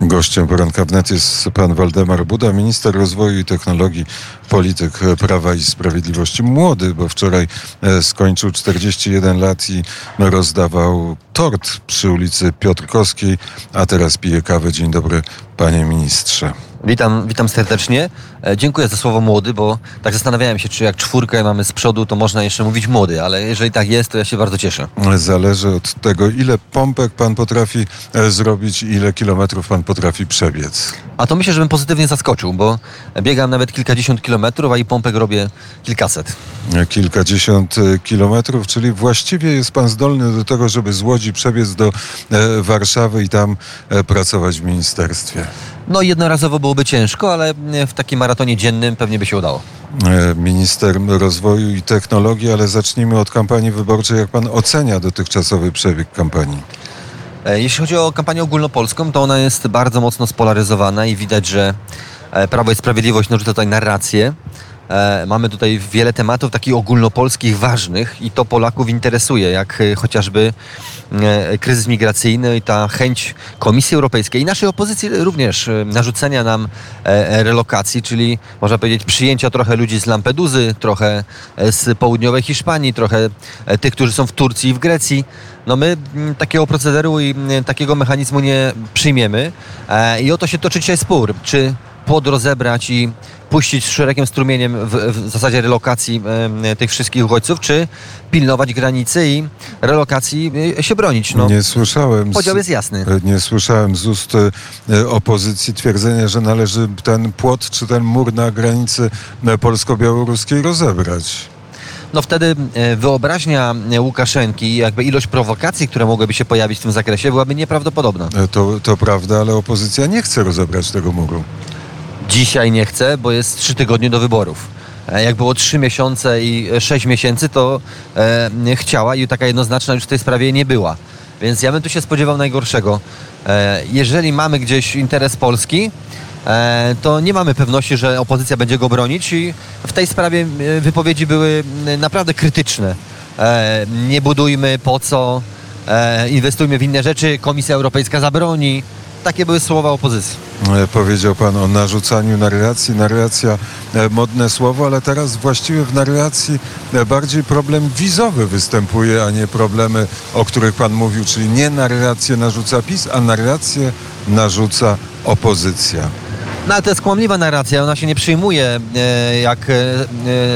Gościem poranka wnet jest pan Waldemar Buda, minister rozwoju i technologii, polityk Prawa i Sprawiedliwości. Młody, bo wczoraj e, skończył 41 lat i rozdawał tort przy ulicy Piotrkowskiej, a teraz pije kawę. Dzień dobry, panie ministrze. Witam, witam serdecznie. E, dziękuję za słowo młody, bo tak zastanawiałem się, czy jak czwórkę mamy z przodu, to można jeszcze mówić młody, ale jeżeli tak jest, to ja się bardzo cieszę. Zależy od tego, ile pompek pan potrafi e, zrobić i ile kilometrów pan potrafi przebiec. A to myślę, że bym pozytywnie zaskoczył, bo biegam nawet kilkadziesiąt kilometrów, a i pompek robię kilkaset. E, Kilkadziesiąt kilometrów, czyli właściwie jest pan zdolny do tego, żeby z Łodzi przebiec do Warszawy i tam pracować w ministerstwie. No jednorazowo byłoby ciężko, ale w takim maratonie dziennym pewnie by się udało. E, Minister rozwoju i technologii, ale zacznijmy od kampanii wyborczej. Jak pan ocenia dotychczasowy przebieg kampanii? E, Jeśli chodzi o kampanię ogólnopolską, to ona jest bardzo mocno spolaryzowana i widać, że e, Prawo i Sprawiedliwość narzuca tutaj narrację. E, Mamy tutaj wiele tematów takich ogólnopolskich, ważnych i to Polaków interesuje, jak e, chociażby e, kryzys migracyjny i ta chęć Komisji Europejskiej i naszej opozycji również narzucenia nam relokacji, czyli można powiedzieć przyjęcia trochę ludzi z Lampeduzy, trochę z południowej Hiszpanii, trochę tych, którzy są w Turcji i w Grecji. No my mm, takiego procederu i takiego mechanizmu nie przyjmiemy i o to się toczy dzisiaj spór, czy płot rozebrać i puścić szerokim strumieniem w, w zasadzie relokacji e, tych wszystkich uchodźców, czy pilnować granicy i relokacji e, się bronić. No, Nie słyszałem. z- podział jest jasny. e, Nie słyszałem z ust e, opozycji twierdzenia, że należy ten płot czy ten mur na granicy polsko-białoruskiej rozebrać. No wtedy wyobraźnia Łukaszenki jakby ilość prowokacji, które mogłyby się pojawić w tym zakresie byłaby nieprawdopodobna. To, to prawda, ale opozycja nie chce rozebrać tego muru. Dzisiaj nie chcę, bo jest trzy tygodnie do wyborów. E, Jak było trzy miesiące i e, sześć miesięcy, to e, chciała i taka jednoznaczna już w tej sprawie nie była. Więc ja bym tu się spodziewał najgorszego. E, jeżeli mamy gdzieś interes Polski, e, to nie mamy pewności, że opozycja będzie go bronić i w tej sprawie wypowiedzi były naprawdę krytyczne. E, nie budujmy po co, inwestujmy w inne rzeczy, Komisja Europejska zabroni. Takie były słowa opozycji. E, Powiedział pan o narzucaniu narracji. Narracja e, modne słowo, ale teraz właściwie w narracji e, bardziej problem wizowy występuje, a nie problemy, o których pan mówił, czyli nie narrację narzuca PiS, a narrację narzuca opozycja. No ale to jest kłamliwa narracja, ona się nie przyjmuje, jak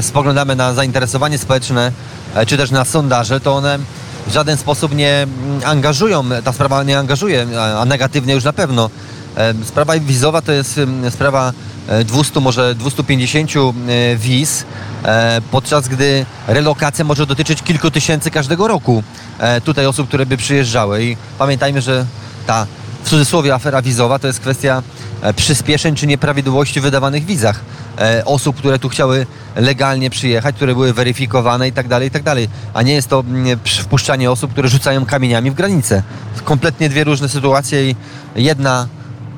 spoglądamy na zainteresowanie społeczne, czy też na sondaże, to one w żaden sposób nie mm, angażują, ta sprawa nie angażuje, a- negatywnie już na pewno. E, Sprawa wizowa to jest mm, sprawa e, 200, może 250 e, wiz, e, podczas gdy relokacja może dotyczyć kilku tysięcy każdego roku e, tutaj osób, które by przyjeżdżały i pamiętajmy, że ta w cudzysłowie afera wizowa to jest kwestia e, przyspieszeń czy nieprawidłowości wydawanych wizach. E, osób, które tu chciały legalnie przyjechać, które były weryfikowane i tak dalej, i tak dalej. A nie jest to mm, przy- wpuszczanie osób, które rzucają kamieniami w granicę. Kompletnie dwie różne sytuacje i jedna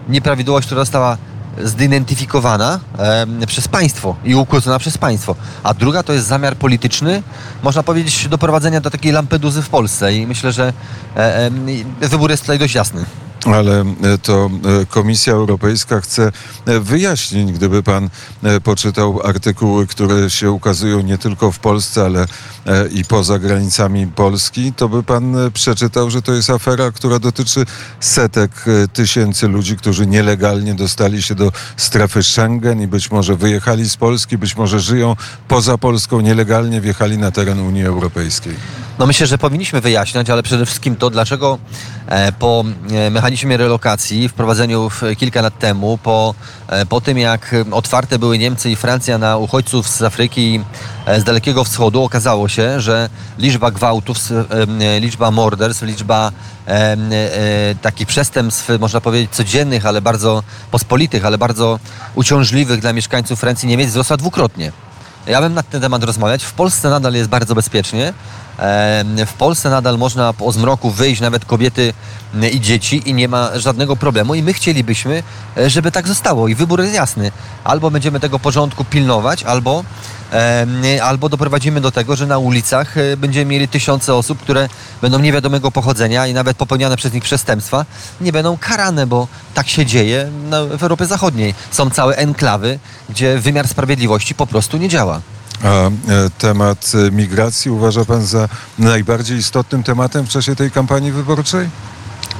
nieprawidłowość, która została zidentyfikowana em, przez państwo i ukrócona przez państwo, a druga to jest zamiar polityczny, można powiedzieć, doprowadzenia do takiej lampeduzy w Polsce i myślę, że e, em, wybór jest tutaj dość jasny. Ale e, to e, Komisja Europejska chce e, wyjaśnić, gdyby pan poczytał artykuły, które się ukazują nie tylko w Polsce, ale i poza granicami Polski, to by pan przeczytał, że to jest afera, która dotyczy setek tysięcy ludzi, którzy nielegalnie dostali się do strefy Schengen i być może wyjechali z Polski, być może żyją poza Polską, nielegalnie wjechali na teren Unii Europejskiej. No myślę, że powinniśmy wyjaśniać, ale przede wszystkim to, dlaczego po e, mechanizmie relokacji w, kilka lat temu, po, e, po tym jak otwarte były Niemcy i Francja na uchodźców z Afryki e, z Dalekiego Wschodu, okazało się, że liczba gwałtów, e, liczba morderstw, liczba e, e, takich przestępstw, można powiedzieć, codziennych, ale bardzo pospolitych, ale bardzo uciążliwych dla mieszkańców Francji i Niemiec wzrosła dwukrotnie. Ja bym na ten temat rozmawiać. W Polsce nadal jest bardzo bezpiecznie, W Polsce nadal można po zmroku wyjść, nawet kobiety i dzieci i nie ma żadnego problemu i my chcielibyśmy, e, żeby tak zostało i wybór jest jasny. Albo będziemy tego porządku pilnować, albo, albo doprowadzimy do tego, że na ulicach e, będziemy mieli tysiące osób, które będą niewiadomego pochodzenia i nawet popełniane przez nich przestępstwa nie będą karane, bo tak się dzieje na, w Europie Zachodniej. Są całe enklawy, gdzie wymiar sprawiedliwości po prostu nie działa. A e, temat e, migracji uważa pan za najbardziej istotnym tematem w czasie tej kampanii wyborczej?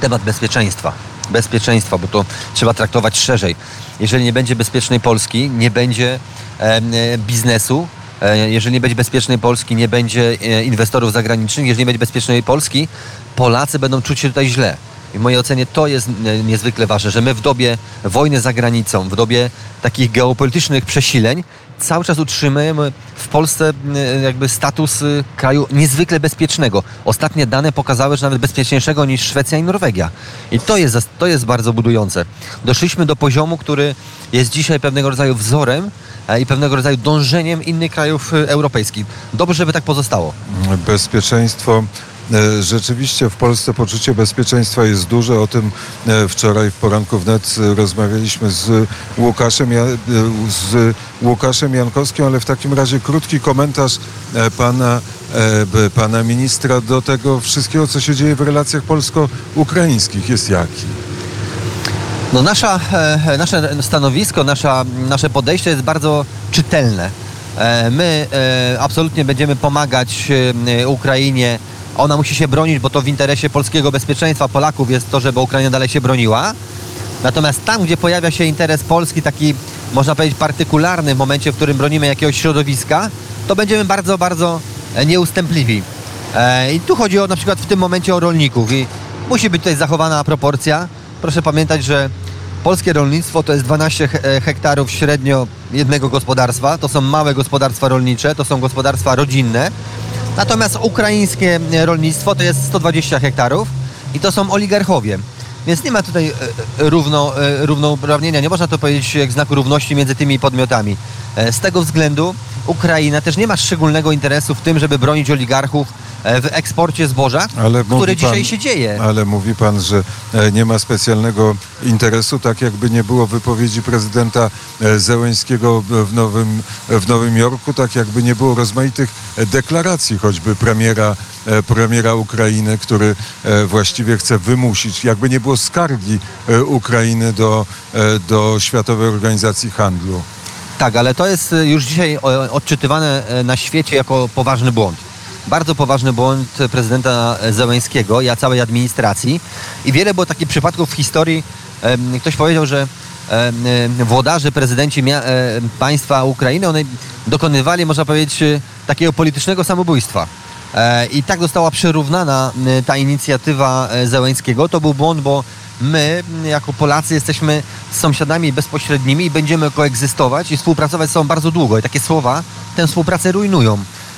temat bezpieczeństwa. Bezpieczeństwa, bo to trzeba traktować szerzej. Jeżeli nie będzie bezpiecznej Polski, nie będzie em, e, biznesu. E, Jeżeli nie będzie bezpiecznej Polski, nie będzie e, inwestorów zagranicznych. Jeżeli nie będzie bezpiecznej Polski, Polacy będą czuć się tutaj źle. I w mojej ocenie to jest e, niezwykle ważne, że my w dobie wojny za granicą, w dobie takich geopolitycznych przesileń, cały czas utrzymujemy w Polsce e, jakby status e, kraju niezwykle bezpiecznego. Ostatnie dane pokazały, że nawet bezpieczniejszego niż Szwecja i Norwegia. I to jest, to jest bardzo budujące. Doszliśmy do poziomu, który jest dzisiaj pewnego rodzaju wzorem e, i pewnego rodzaju dążeniem innych krajów e, europejskich. Dobrze, żeby tak pozostało. Bezpieczeństwo. E, Rzeczywiście w Polsce poczucie bezpieczeństwa jest duże. O tym e, wczoraj w poranku wnet e, rozmawialiśmy z Łukaszem, z Łukaszem Jankowskim, ale w takim razie krótki komentarz pana, pana ministra do tego wszystkiego, co się dzieje w relacjach polsko-ukraińskich jest jaki? No nasza, nasze stanowisko, nasza, nasze podejście jest bardzo czytelne. My absolutnie będziemy pomagać Ukrainie. Ona musi się bronić, bo to w interesie polskiego bezpieczeństwa Polaków jest to, żeby Ukraina dalej się broniła. Natomiast tam, gdzie pojawia się interes Polski, taki można powiedzieć partykularny, w momencie, w którym bronimy jakiegoś środowiska, to będziemy bardzo, bardzo e, nieustępliwi. E, I tu chodzi o na przykład w tym momencie o rolników i musi być tutaj zachowana proporcja. Proszę pamiętać, że polskie rolnictwo to jest 12 he- e, hektarów średnio jednego gospodarstwa. To są małe gospodarstwa rolnicze, to są gospodarstwa rodzinne. Natomiast ukraińskie e, rolnictwo to jest 120 hektarów i to są oligarchowie. Więc nie ma tutaj e, e, równo, równouprawnienia, nie można to powiedzieć jak znaku równości między tymi podmiotami. Z tego względu Ukraina też nie ma szczególnego interesu w tym, żeby bronić oligarchów e, w eksporcie zboża, Ale mówi dzisiaj pan- się dzieje. Ale mówi pan, że e, nie ma specjalnego interesu, tak jakby nie było wypowiedzi prezydenta e, Zełęńskiego w- Nowym, w Nowym Jorku, tak jakby nie było rozmaitych deklaracji, choćby premiera, premiera Ukrainy, który właściwie chce wymusić, jakby nie było skargi Ukrainy do, do Światowej Organizacji Handlu. Tak, ale to jest y, już dzisiaj o, odczytywane e, na świecie jako poważny błąd. Bardzo poważny błąd prezydenta Zełęńskiego i całej administracji. I wiele było takich przypadków w historii. Ktoś powiedział, że włodarze, prezydenci e, państwa Ukrainy, one dokonywali, można powiedzieć, takiego politycznego samobójstwa. E, I tak została przerównana y, ta inicjatywa e, Zełęńskiego. To był błąd, bo my, jako Polacy, jesteśmy sąsiadami bezpośrednimi i będziemy koegzystować i współpracować z sobą bardzo długo. I takie słowa tę współpracę rujnują.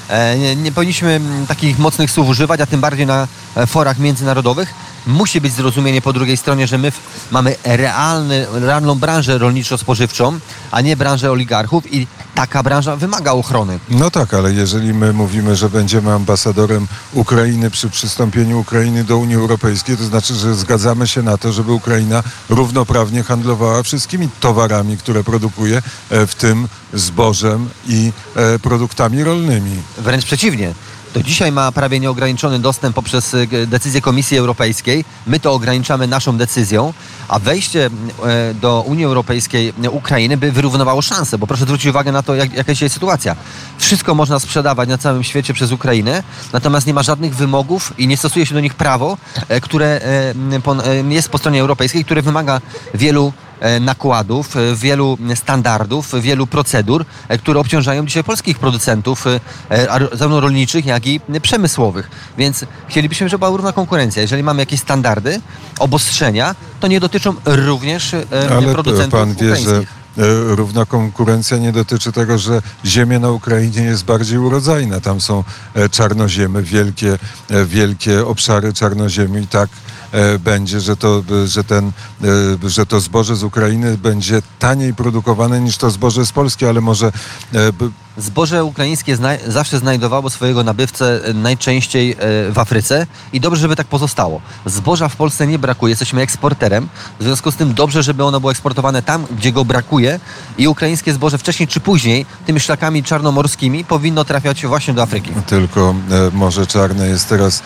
E, Nie, nie powinniśmy takich mocnych słów używać, a tym bardziej na e, forach międzynarodowych. Musi być zrozumienie po drugiej stronie, że my mamy realny, realną branżę rolniczo-spożywczą, a nie branżę oligarchów i taka branża wymaga ochrony. No tak, ale jeżeli my mówimy, że będziemy ambasadorem Ukrainy przy przystąpieniu Ukrainy do Unii Europejskiej, to znaczy, że zgadzamy się na to, żeby Ukraina równoprawnie handlowała wszystkimi towarami, które produkuje, e, w tym zbożem i e, produktami rolnymi. Wręcz przeciwnie. To dzisiaj ma prawie nieograniczony dostęp poprzez g- decyzję Komisji Europejskiej. My to ograniczamy naszą decyzją, a wejście e, do Unii Europejskiej e, Ukrainy by wyrównowało szanse, bo proszę zwrócić uwagę na to, jak, jaka jest sytuacja. Wszystko można sprzedawać na całym świecie przez Ukrainę, natomiast nie ma żadnych wymogów i nie stosuje się do nich prawo, e, które e, e, jest po stronie europejskiej, które wymaga wielu e, nakładów, e, wielu standardów, wielu procedur, e, które obciążają dzisiaj polskich producentów, e, e, zarówno rolniczych, jak i e, przemysłowych. Więc chcielibyśmy, żeby była równa konkurencja. Jeżeli mamy jakieś standardy, obostrzenia, to nie dotyczą również e, Ale producentów pan wie, że e, równa konkurencja nie dotyczy tego, że ziemia na Ukrainie jest bardziej urodzajna. Tam są e, czarnoziemy, wielkie, e, wielkie obszary czarnoziemi i tak e, będzie, że to, e, że, ten, e, że to zboże z Ukrainy będzie taniej produkowane niż to zboże z Polski, ale może e, zboże ukraińskie zna zawsze znajdowało swojego nabywcę e, najczęściej e, w Afryce i dobrze, żeby tak pozostało. Zboża w Polsce nie brakuje, jesteśmy eksporterem, w związku z tym dobrze, żeby ono było eksportowane tam, gdzie go brakuje i ukraińskie zboże wcześniej czy później tymi szlakami czarnomorskimi powinno trafiać właśnie do Afryki. Tylko e, Morze Czarne jest teraz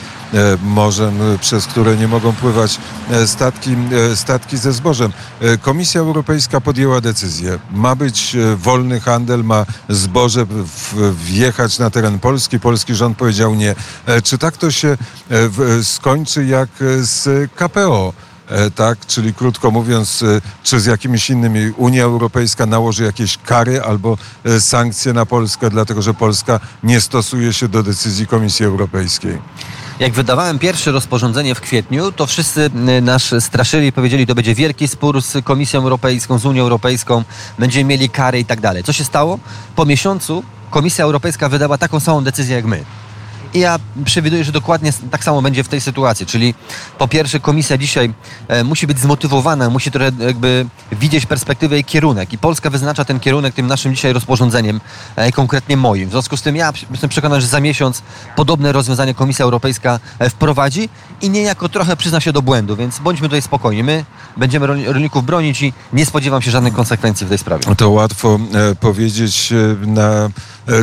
morzem, przez które nie mogą pływać statki, statki ze zbożem. Komisja Europejska podjęła decyzję. Ma być wolny handel, ma zboże w- wjechać na teren Polski. Polski rząd powiedział nie. E, Czy tak to się e, skończy jak e, z KPO? Tak, czyli krótko mówiąc, czy z jakimiś innymi Unia Europejska nałoży jakieś kary albo sankcje na Polskę, dlatego że Polska nie stosuje się do decyzji Komisji Europejskiej. Jak wydawałem pierwsze rozporządzenie w kwietniu, to wszyscy y, nas straszyli i powiedzieli, to będzie wielki spór z Komisją Europejską, z Unią Europejską, będziemy mieli kary i tak dalej. Co się stało? Po miesiącu Komisja Europejska wydała taką samą decyzję jak my. I ja przewiduję, że dokładnie tak samo będzie w tej sytuacji. Czyli po pierwsze komisja dzisiaj e, musi być zmotywowana, musi trochę jakby widzieć perspektywę i kierunek. I Polska wyznacza ten kierunek tym naszym dzisiaj rozporządzeniem, e, konkretnie moim. W związku z tym ja jestem przekonany, że za miesiąc podobne rozwiązanie Komisja Europejska e, wprowadzi i niejako trochę przyzna się do błędu, więc bądźmy tutaj spokojni. My będziemy rolników bronić i nie spodziewam się żadnych konsekwencji w tej sprawie. To łatwo powiedzieć na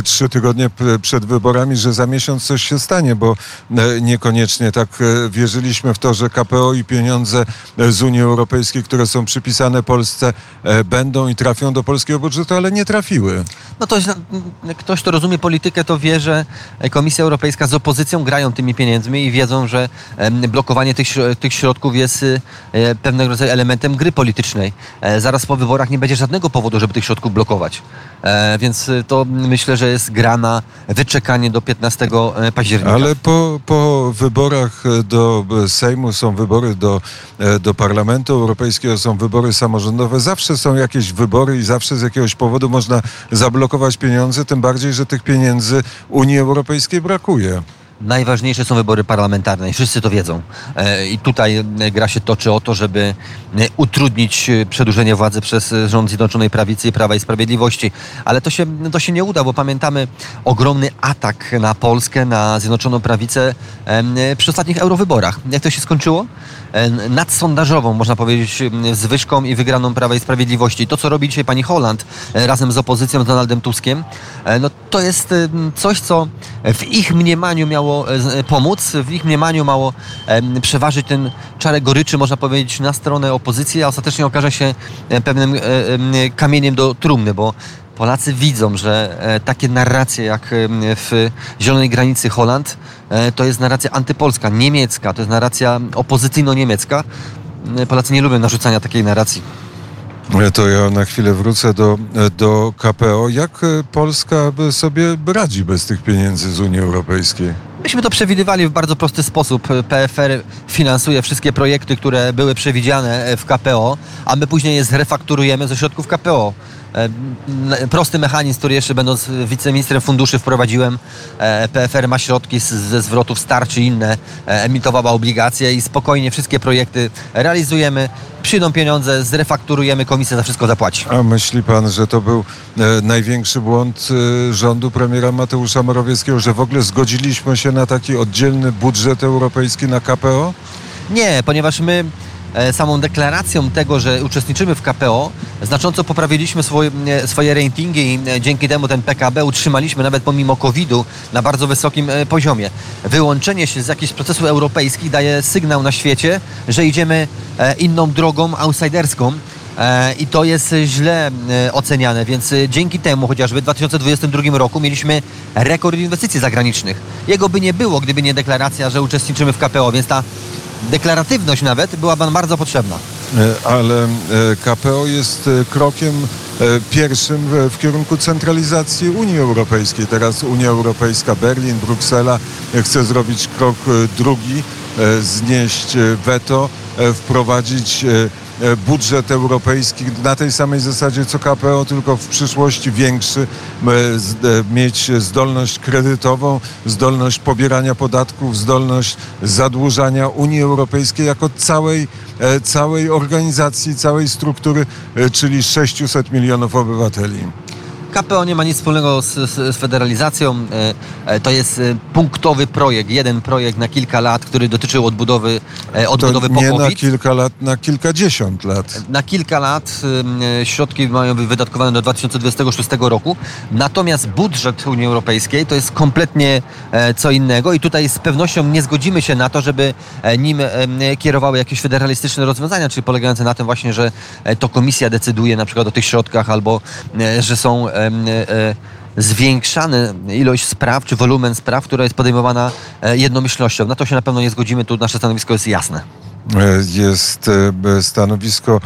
trzy tygodnie przed wyborami, że za miesiąc coś się stanie, bo e, niekoniecznie tak e, wierzyliśmy w to, że KPO i pieniądze e, z Unii Europejskiej, które są przypisane Polsce, e, będą i trafią do polskiego budżetu, ale nie trafiły. No to mm, ktoś, kto rozumie politykę, to wie, że Komisja Europejska z opozycją grają tymi pieniędzmi i wiedzą, że blokowanie tych, tych środków jest y, e, pewnego rodzaju elementem gry politycznej. E, Zaraz po wyborach nie będzie żadnego powodu, żeby tych środków blokować. E, Więc y, to myślę, że jest gra na wyczekanie do 15 października. Ale po, po wyborach e, do e, Sejmu są wybory do, e, do Parlamentu Europejskiego, są wybory samorządowe. Zawsze są jakieś wybory i zawsze z jakiegoś powodu można zablokować pieniądze, tym bardziej, że tych pieniędzy Unii Europejskiej brakuje. Najważniejsze są wybory parlamentarne i wszyscy to wiedzą. E, I tutaj e, gra się toczy o to, żeby e, utrudnić przedłużenie władzy przez rząd Zjednoczonej Prawicy i Prawa i Sprawiedliwości. Ale to się, to się nie uda, bo pamiętamy ogromny atak na Polskę, na Zjednoczoną Prawicę przy ostatnich eurowyborach. Jak to się skończyło? E, Nadsondażową, można powiedzieć, zwyżką i wygraną Prawa i Sprawiedliwości. To, co robi dzisiaj pani Holland e, razem z opozycją, z Donaldem Tuskiem, e, no to jest coś, co w ich mniemaniu miało pomóc, w ich mniemaniu mało przeważyć ten czarek goryczy, można powiedzieć, na stronę opozycji, a ostatecznie okaże się pewnym em, kamieniem do trumny, bo Polacy widzą, że e, takie narracje jak em, w Zielonej Granicy Holand e, to jest narracja antypolska, niemiecka, to jest narracja opozycyjno-niemiecka. E, Polacy nie lubią narzucania takiej narracji. E, To ja na chwilę wrócę do, e, do KPO. Jak e, Polska by sobie radzi bez tych pieniędzy z Unii Europejskiej? Myśmy to przewidywali w bardzo prosty sposób. PFR finansuje wszystkie projekty, które były przewidziane w KPO, a my później je zrefakturujemy ze środków KPO. E, Prosty mechanizm, który jeszcze będąc wiceministrem funduszy wprowadziłem. E, PFR ma środki ze zwrotów star czy inne, e, emitowała obligacje i spokojnie wszystkie projekty realizujemy. Przyjdą pieniądze, zrefakturujemy, komisja za wszystko zapłaci. A myśli pan, że to był największy błąd rządu premiera Mateusza Morawieckiego, że w ogóle zgodziliśmy się na taki oddzielny budżet europejski na KPO? Nie, ponieważ my samą deklaracją tego, że uczestniczymy w KPO, znacząco poprawiliśmy swoje, e, swoje ratingi i e, dzięki temu ten PKB utrzymaliśmy nawet pomimo COVID-u na bardzo wysokim e, poziomie. Wyłączenie się z jakichś procesów europejskich daje sygnał na świecie, że idziemy e, inną drogą outsiderską. E, I to jest e, źle e, oceniane, więc e, dzięki temu chociażby w 2022 roku mieliśmy rekord inwestycji zagranicznych. Jego by nie było, gdyby nie deklaracja, że uczestniczymy w KPO, więc ta deklaratywność nawet nam bardzo potrzebna. E, Ale e, KPO jest e, krokiem pierwszym w, kierunku centralizacji Unii Europejskiej. Teraz Unia Europejska, Berlin, Bruksela chce zrobić krok drugi, znieść weto, wprowadzić budżet europejski na tej samej zasadzie co KPO, tylko w przyszłości większy, e, e, mieć zdolność kredytową, zdolność pobierania podatków, zdolność zadłużania Unii Europejskiej jako całej, e, całej organizacji, całej struktury, e, czyli 600 milionów obywateli. KPO nie ma nic wspólnego z, z, z federalizacją. E, e, To jest e, punktowy projekt, jeden projekt na kilka lat, który dotyczył odbudowy, e, To odbudowy nie na kilka lat, na kilkadziesiąt lat. Na kilka lat środki mają być wydatkowane do 2026 roku. Natomiast budżet Unii Europejskiej to jest kompletnie co innego i tutaj z pewnością nie zgodzimy się na to, żeby nim kierowały jakieś federalistyczne rozwiązania, czyli polegające na tym właśnie, że to komisja decyduje na przykład o tych środkach albo że są em, e, zwiększane ilość spraw czy wolumen spraw, która jest podejmowana e, jednomyślnością. Na to się na pewno nie zgodzimy, tu nasze stanowisko jest jasne. E, Jest e, stanowisko, e,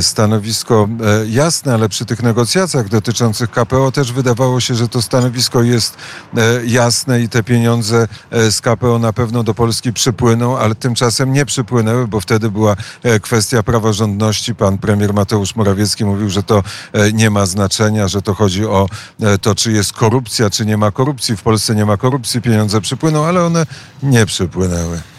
stanowisko e, jasne, ale przy tych negocjacjach dotyczących KPO też wydawało się, że to stanowisko jest e, jasne i te pieniądze e, z KPO na pewno do Polski przypłyną, ale tymczasem nie przypłynęły, bo wtedy była e, kwestia praworządności. Pan premier Mateusz Morawiecki mówił, że to e, nie ma znaczenia, że to chodzi o e, to, czy jest korupcja, czy nie ma korupcji. W Polsce nie ma korupcji, pieniądze przypłyną, ale one nie przypłynęły.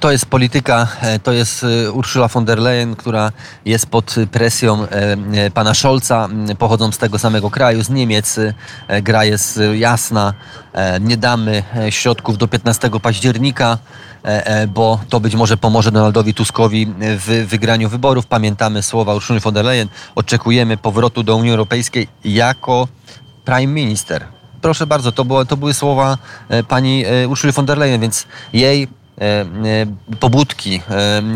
To jest polityka, e, to jest e, Ursula von der Leyen, która jest pod presją e, pana Scholza, pochodzą z tego samego kraju, z Niemiec. Gra jest jasna, nie damy środków do 15 października, bo to być może pomoże Donaldowi Tuskowi w wygraniu wyborów. Pamiętamy słowa Ursula von der Leyen, oczekujemy powrotu do Unii Europejskiej jako prime minister. Proszę bardzo, to, było, to były słowa pani Ursuli von der Leyen, więc jej pobudki,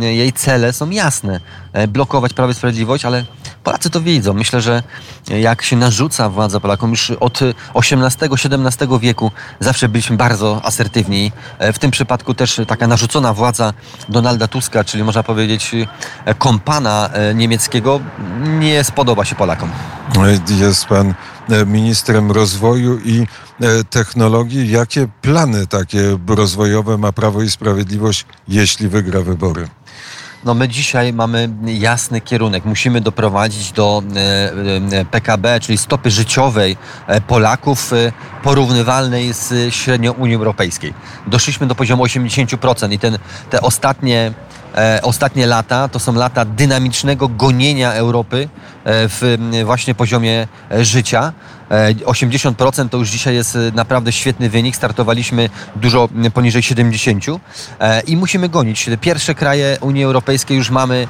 e, jej cele są jasne. E, Blokować Prawo i Sprawiedliwość, ale Polacy to widzą. Myślę, że jak się narzuca władza Polakom, już od XVIII-XVII wieku zawsze byliśmy bardzo asertywni. E, W tym przypadku też taka narzucona władza Donalda Tuska, czyli można powiedzieć e, kompana e, niemieckiego, nie spodoba się Polakom. Jest pan e, ministrem rozwoju i e, technologii. Jakie plany takie rozwojowe ma Prawo i Sprawiedliwość, jeśli wygra wybory? No my dzisiaj mamy jasny kierunek. Musimy doprowadzić do e, e, PKB, czyli stopy życiowej e, Polaków e, porównywalnej z średnią Unii Europejskiej. Doszliśmy do poziomu 80% i ten, te ostatnie, e, ostatnie lata to są lata dynamicznego gonienia Europy e, w m, właśnie poziomie e, życia. E, 80% to już dzisiaj jest e, naprawdę świetny wynik. Startowaliśmy dużo poniżej 70% e, i musimy gonić. Pierwsze kraje Unii Europejskiej już mamy,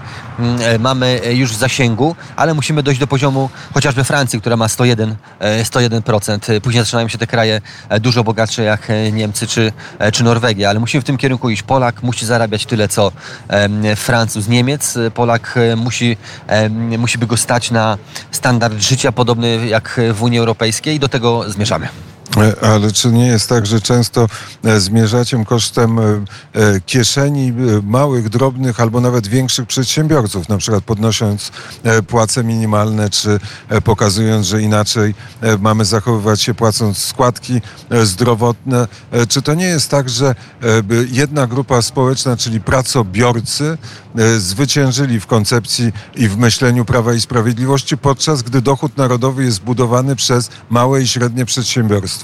e, mamy e, już w zasięgu, ale musimy dojść do poziomu chociażby Francji, która ma 101, e, 101%. E, Później zaczynają się te kraje e, dużo bogatsze jak e, Niemcy czy, e, czy Norwegia, ale musimy w tym kierunku iść. Polak musi zarabiać tyle co Francuz, Niemiec. E, Polak e, musi, musi by go stać na standard życia podobny jak w Unii Europejskiej i do tego zmierzamy. E, Ale czy nie jest tak, że często e, zmierzacie kosztem e, kieszeni małych, drobnych albo nawet większych przedsiębiorców, na przykład podnosząc płace minimalne, czy pokazując, że inaczej mamy zachowywać się płacąc składki zdrowotne? Czy to nie jest tak, że jedna grupa społeczna, czyli pracobiorcy, zwyciężyli w koncepcji i w myśleniu Prawa i Sprawiedliwości, podczas gdy dochód narodowy jest budowany przez małe i średnie przedsiębiorstwa?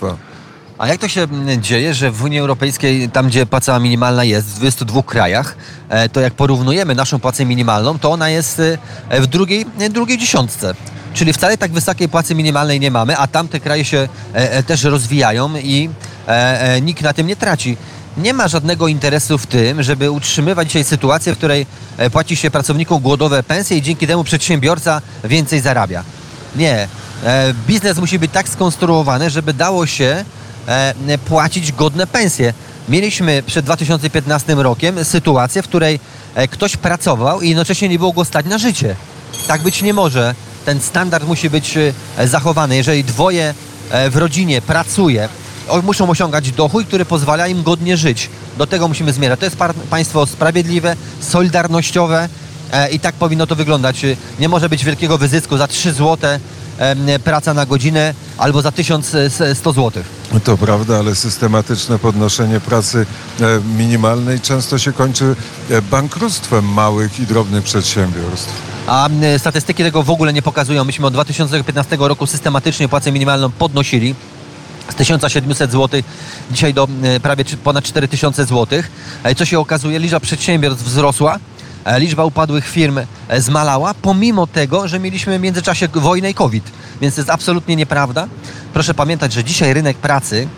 A jak to się mm, dzieje, że w Unii Europejskiej, tam gdzie płaca minimalna jest, w 22 krajach, e, to jak porównujemy naszą płacę minimalną, to ona jest e, w drugiej, e, drugiej dziesiątce. Czyli wcale tak wysokiej płacy minimalnej nie mamy, a tamte kraje się też rozwijają i nikt na tym nie traci. Nie ma żadnego interesu w tym, żeby utrzymywać dzisiaj sytuację, w której płaci się pracownikom głodowe pensje i dzięki temu przedsiębiorca więcej zarabia. Nie. E, biznes musi być tak skonstruowany, żeby dało się e, płacić godne pensje. Mieliśmy przed 2015 rokiem sytuację, w której e, ktoś pracował i jednocześnie nie było go stać na życie. Tak być nie może. Ten standard musi być zachowany. Jeżeli dwoje w rodzinie pracuje, muszą osiągać dochód, który pozwala im godnie żyć. Do tego musimy zmierzać. To jest państwo sprawiedliwe, solidarnościowe i tak powinno to wyglądać. Nie może być wielkiego wyzysku za 3 złote praca na godzinę albo za 1100 zł. To prawda, ale systematyczne podnoszenie pracy e, minimalnej często się kończy e, bankructwem małych i drobnych przedsiębiorstw. A statystyki tego w ogóle nie pokazują. Myśmy od 2015 roku systematycznie płacę minimalną podnosili. Z 1700 zł dzisiaj do e, prawie ponad 4000 zł. E, Co się okazuje, liczba przedsiębiorstw wzrosła, e, liczba upadłych firm e, zmalała, pomimo tego, że mieliśmy w międzyczasie wojnę i COVID. Więc to jest absolutnie nieprawda. Proszę pamiętać, że dzisiaj rynek pracy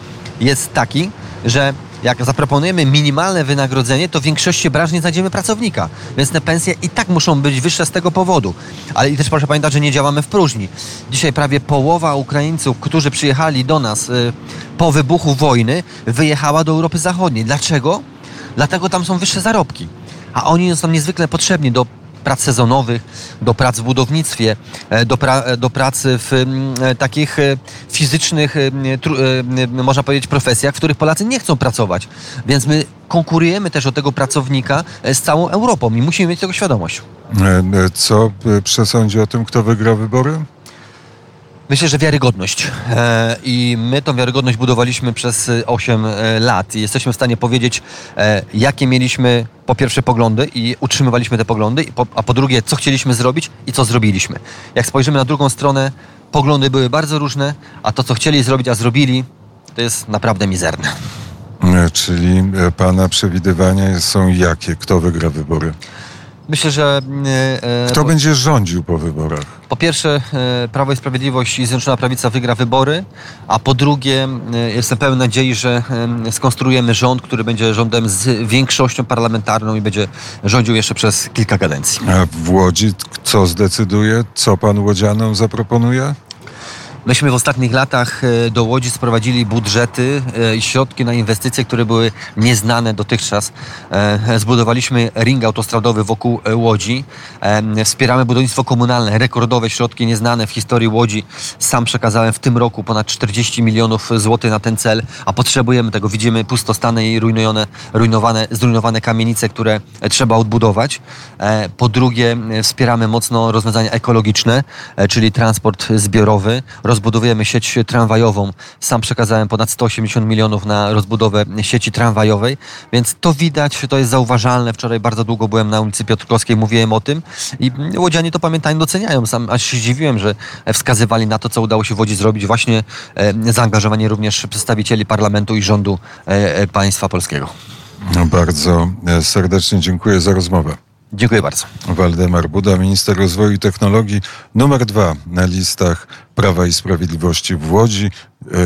jest taki, że jak zaproponujemy minimalne wynagrodzenie, to w większości branż nie znajdziemy pracownika. Więc te pensje i tak muszą być wyższe z tego powodu. Ale i też proszę pamiętać, że nie działamy w próżni. Dzisiaj prawie połowa Ukraińców, którzy przyjechali do nas y, po wybuchu wojny, wyjechała do Europy Zachodniej. Dlaczego? Dlatego tam są wyższe zarobki. A oni są niezwykle potrzebni do prac sezonowych, do prac w budownictwie, e, do, pra, e, do pracy w e, takich fizycznych, można powiedzieć, profesjach, w których Polacy nie chcą pracować. Więc my konkurujemy też o tego pracownika z całą Europą i musimy mieć tego świadomość. Co przesądzi o tym, kto wygra wybory? Myślę, że wiarygodność. E, I my tą wiarygodność budowaliśmy przez e, 8 e, lat i jesteśmy w stanie powiedzieć, e, jakie mieliśmy po pierwsze poglądy i utrzymywaliśmy te poglądy, a po drugie, co chcieliśmy zrobić i co zrobiliśmy. Jak spojrzymy na drugą stronę, poglądy były bardzo różne, a to, co chcieli zrobić, a zrobili, to jest naprawdę mizerne. E, Czyli e, pana przewidywania są jakie? Kto wygra wybory? Myślę, że e, e, Kto po, będzie rządził po wyborach? po pierwsze e, Prawo i Sprawiedliwość i Zjednoczona Prawica wygra wybory, a po drugie e, jestem pełen nadziei, że skonstruujemy rząd, który będzie rządem z większością parlamentarną i będzie rządził jeszcze przez kilka kadencji. A w Łodzi co zdecyduje? Co pan łodzianom zaproponuje? Myśmy w ostatnich latach e, do Łodzi sprowadzili budżety e, i środki na inwestycje, które były nieznane dotychczas. E, Zbudowaliśmy ring autostradowy wokół Łodzi. Wspieramy budownictwo komunalne, rekordowe środki nieznane w historii Łodzi. Sam przekazałem w tym roku ponad 40 milionów złotych na ten cel, a potrzebujemy tego. Widzimy pustostany i rujnujące, rujnowane, zrujnowane kamienice, które trzeba odbudować. Po drugie, wspieramy mocno rozwiązania ekologiczne, czyli transport zbiorowy. Rozbudowujemy sieć tramwajową. Sam przekazałem ponad 180 milionów na rozbudowę sieci tramwajowej, więc to widać, to jest zauważalne. Wczoraj bardzo długo byłem na ulicy Piotrkowskiej, mówiłem o tym i łodzianie to pamiętają, doceniają. Sam aż się zdziwiłem, że wskazywali na to, co udało się w Łodzi zrobić, właśnie e, zaangażowanie również przedstawicieli parlamentu i rządu e, e, państwa polskiego. No, Bardzo serdecznie dziękuję za rozmowę. Dziękuję bardzo. Waldemar Buda, minister rozwoju i technologii, numer dwa na listach Prawa i Sprawiedliwości w Łodzi. E,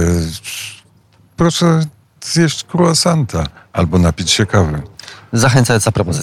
Proszę zjeść croissanta albo napić się kawy. Zachęcająca propozycja.